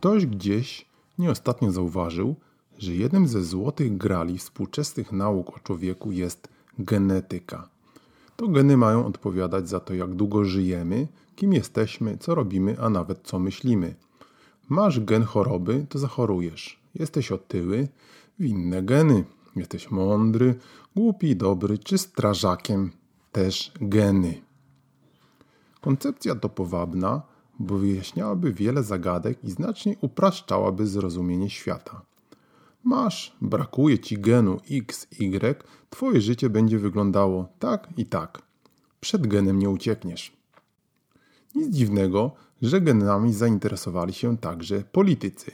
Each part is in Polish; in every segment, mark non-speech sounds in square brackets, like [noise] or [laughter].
Ktoś gdzieś nieostatnio zauważył, że jednym ze złotych grali współczesnych nauk o człowieku jest genetyka. To geny mają odpowiadać za to, jak długo żyjemy, kim jesteśmy, co robimy, a nawet co myślimy. Masz gen choroby, to zachorujesz. Jesteś otyły, winne geny. Jesteś mądry, głupi, dobry czy strażakiem, też geny. Koncepcja to powabna, bo wyjaśniałaby wiele zagadek i znacznie upraszczałaby zrozumienie świata. Masz, brakuje ci genu XY, twoje życie będzie wyglądało tak i tak. Przed genem nie uciekniesz. Nic dziwnego, że genami zainteresowali się także politycy.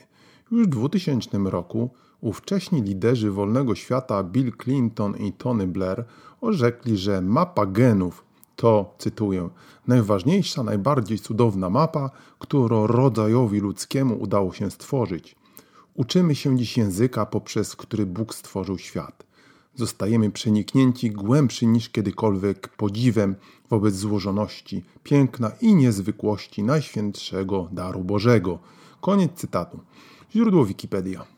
Już w 2000 roku ówcześni liderzy wolnego świata Bill Clinton i Tony Blair orzekli, że mapa genów to, cytuję, najważniejsza, najbardziej cudowna mapa, którą rodzajowi ludzkiemu udało się stworzyć. Uczymy się dziś języka, poprzez który Bóg stworzył świat. Zostajemy przeniknięci głębszy niż kiedykolwiek podziwem wobec złożoności, piękna i niezwykłości Najświętszego Daru Bożego. Koniec cytatu. Źródło Wikipedia.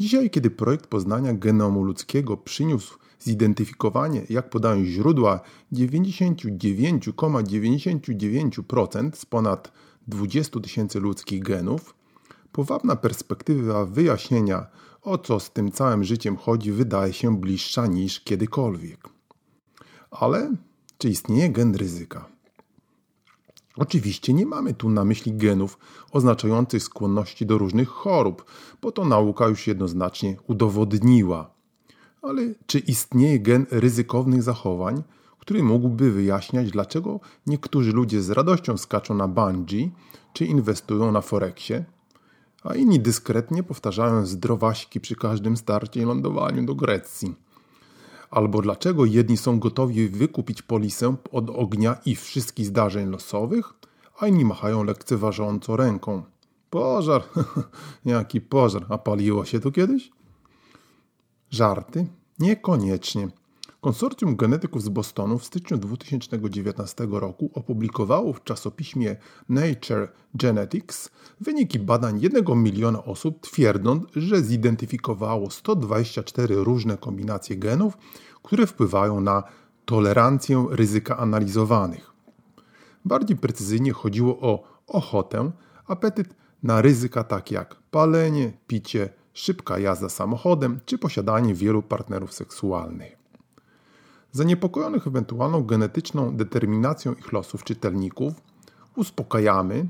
Dzisiaj, kiedy projekt poznania genomu ludzkiego przyniósł zidentyfikowanie, jak podają źródła, 99,99% z ponad 20 tysięcy ludzkich genów, powabna perspektywa wyjaśnienia, o co z tym całym życiem chodzi, wydaje się bliższa niż kiedykolwiek. Ale czy istnieje gen ryzyka? Oczywiście nie mamy tu na myśli genów oznaczających skłonności do różnych chorób, bo to nauka już jednoznacznie udowodniła. Ale czy istnieje gen ryzykownych zachowań, który mógłby wyjaśniać, dlaczego niektórzy ludzie z radością skaczą na bungee czy inwestują na forexie, a inni dyskretnie powtarzają zdrowaśki przy każdym starcie i lądowaniu do Grecji? Albo dlaczego jedni są gotowi wykupić polisę od ognia i wszystkich zdarzeń losowych, a inni machają lekceważąco ręką. Pożar, [laughs] jaki pożar, a paliło się tu kiedyś? Żarty? Niekoniecznie. Konsorcjum genetyków z Bostonu w styczniu 2019 roku opublikowało w czasopiśmie Nature Genetics wyniki badań 1 miliona osób, twierdząc, że zidentyfikowało 124 różne kombinacje genów, które wpływają na tolerancję ryzyka analizowanych. Bardziej precyzyjnie chodziło o ochotę, apetyt na ryzyka takie jak palenie, picie, szybka jazda samochodem czy posiadanie wielu partnerów seksualnych. Zaniepokojonych ewentualną genetyczną determinacją ich losów czytelników uspokajamy.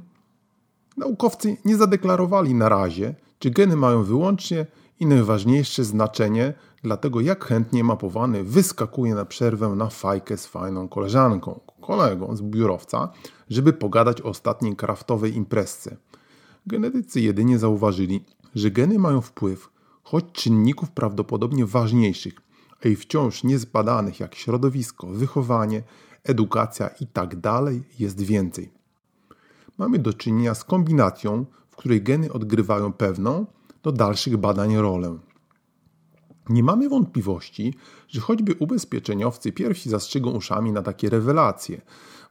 Naukowcy nie zadeklarowali na razie, czy geny mają wyłącznie i najważniejsze znaczenie dla tego, jak chętnie mapowany wyskakuje na przerwę na fajkę z fajną koleżanką, kolegą z biurowca, żeby pogadać o ostatniej kraftowej imprezce. Genetycy jedynie zauważyli, że geny mają wpływ, choć czynników prawdopodobnie ważniejszych, i wciąż niezbadanych jak środowisko, wychowanie, edukacja itd. Tak jest więcej. Mamy do czynienia z kombinacją, w której geny odgrywają pewną do dalszych badań rolę. Nie mamy wątpliwości, że choćby ubezpieczeniowcy pierwsi zastrzygą uszami na takie rewelacje,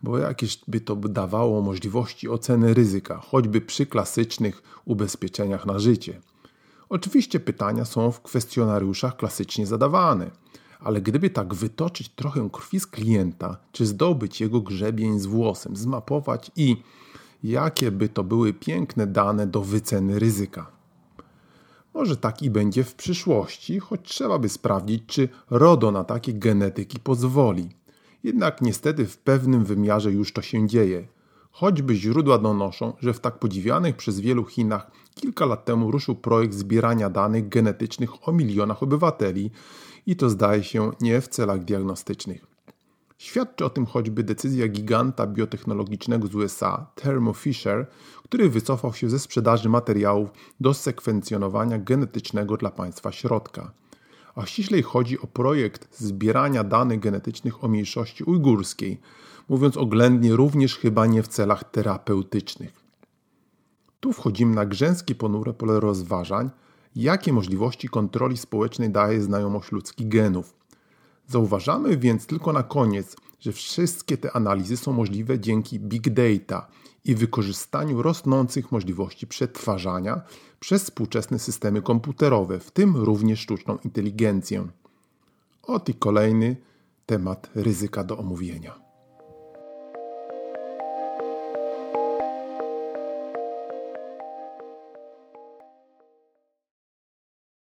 bo jakieś by to dawało możliwości oceny ryzyka, choćby przy klasycznych ubezpieczeniach na życie. Oczywiście pytania są w kwestionariuszach klasycznie zadawane, ale gdyby tak wytoczyć trochę krwi z klienta, czy zdobyć jego grzebień z włosem, zmapować i jakie by to były piękne dane do wyceny ryzyka. Może tak i będzie w przyszłości, choć trzeba by sprawdzić, czy RODO na takie genetyki pozwoli. Jednak niestety w pewnym wymiarze już to się dzieje. Choćby źródła donoszą, że w tak podziwianych przez wielu Chinach kilka lat temu ruszył projekt zbierania danych genetycznych o milionach obywateli i to zdaje się nie w celach diagnostycznych. Świadczy o tym choćby decyzja giganta biotechnologicznego z USA, Thermo Fisher, który wycofał się ze sprzedaży materiałów do sekwencjonowania genetycznego dla państwa środka. A ściślej chodzi o projekt zbierania danych genetycznych o mniejszości ujgurskiej, mówiąc oględnie również chyba nie w celach terapeutycznych. Tu wchodzimy na grzęskie ponure pole rozważań, jakie możliwości kontroli społecznej daje znajomość ludzkich genów. Zauważamy więc tylko na koniec, że wszystkie te analizy są możliwe dzięki big data i wykorzystaniu rosnących możliwości przetwarzania przez współczesne systemy komputerowe, w tym również sztuczną inteligencję. Oto kolejny temat ryzyka do omówienia.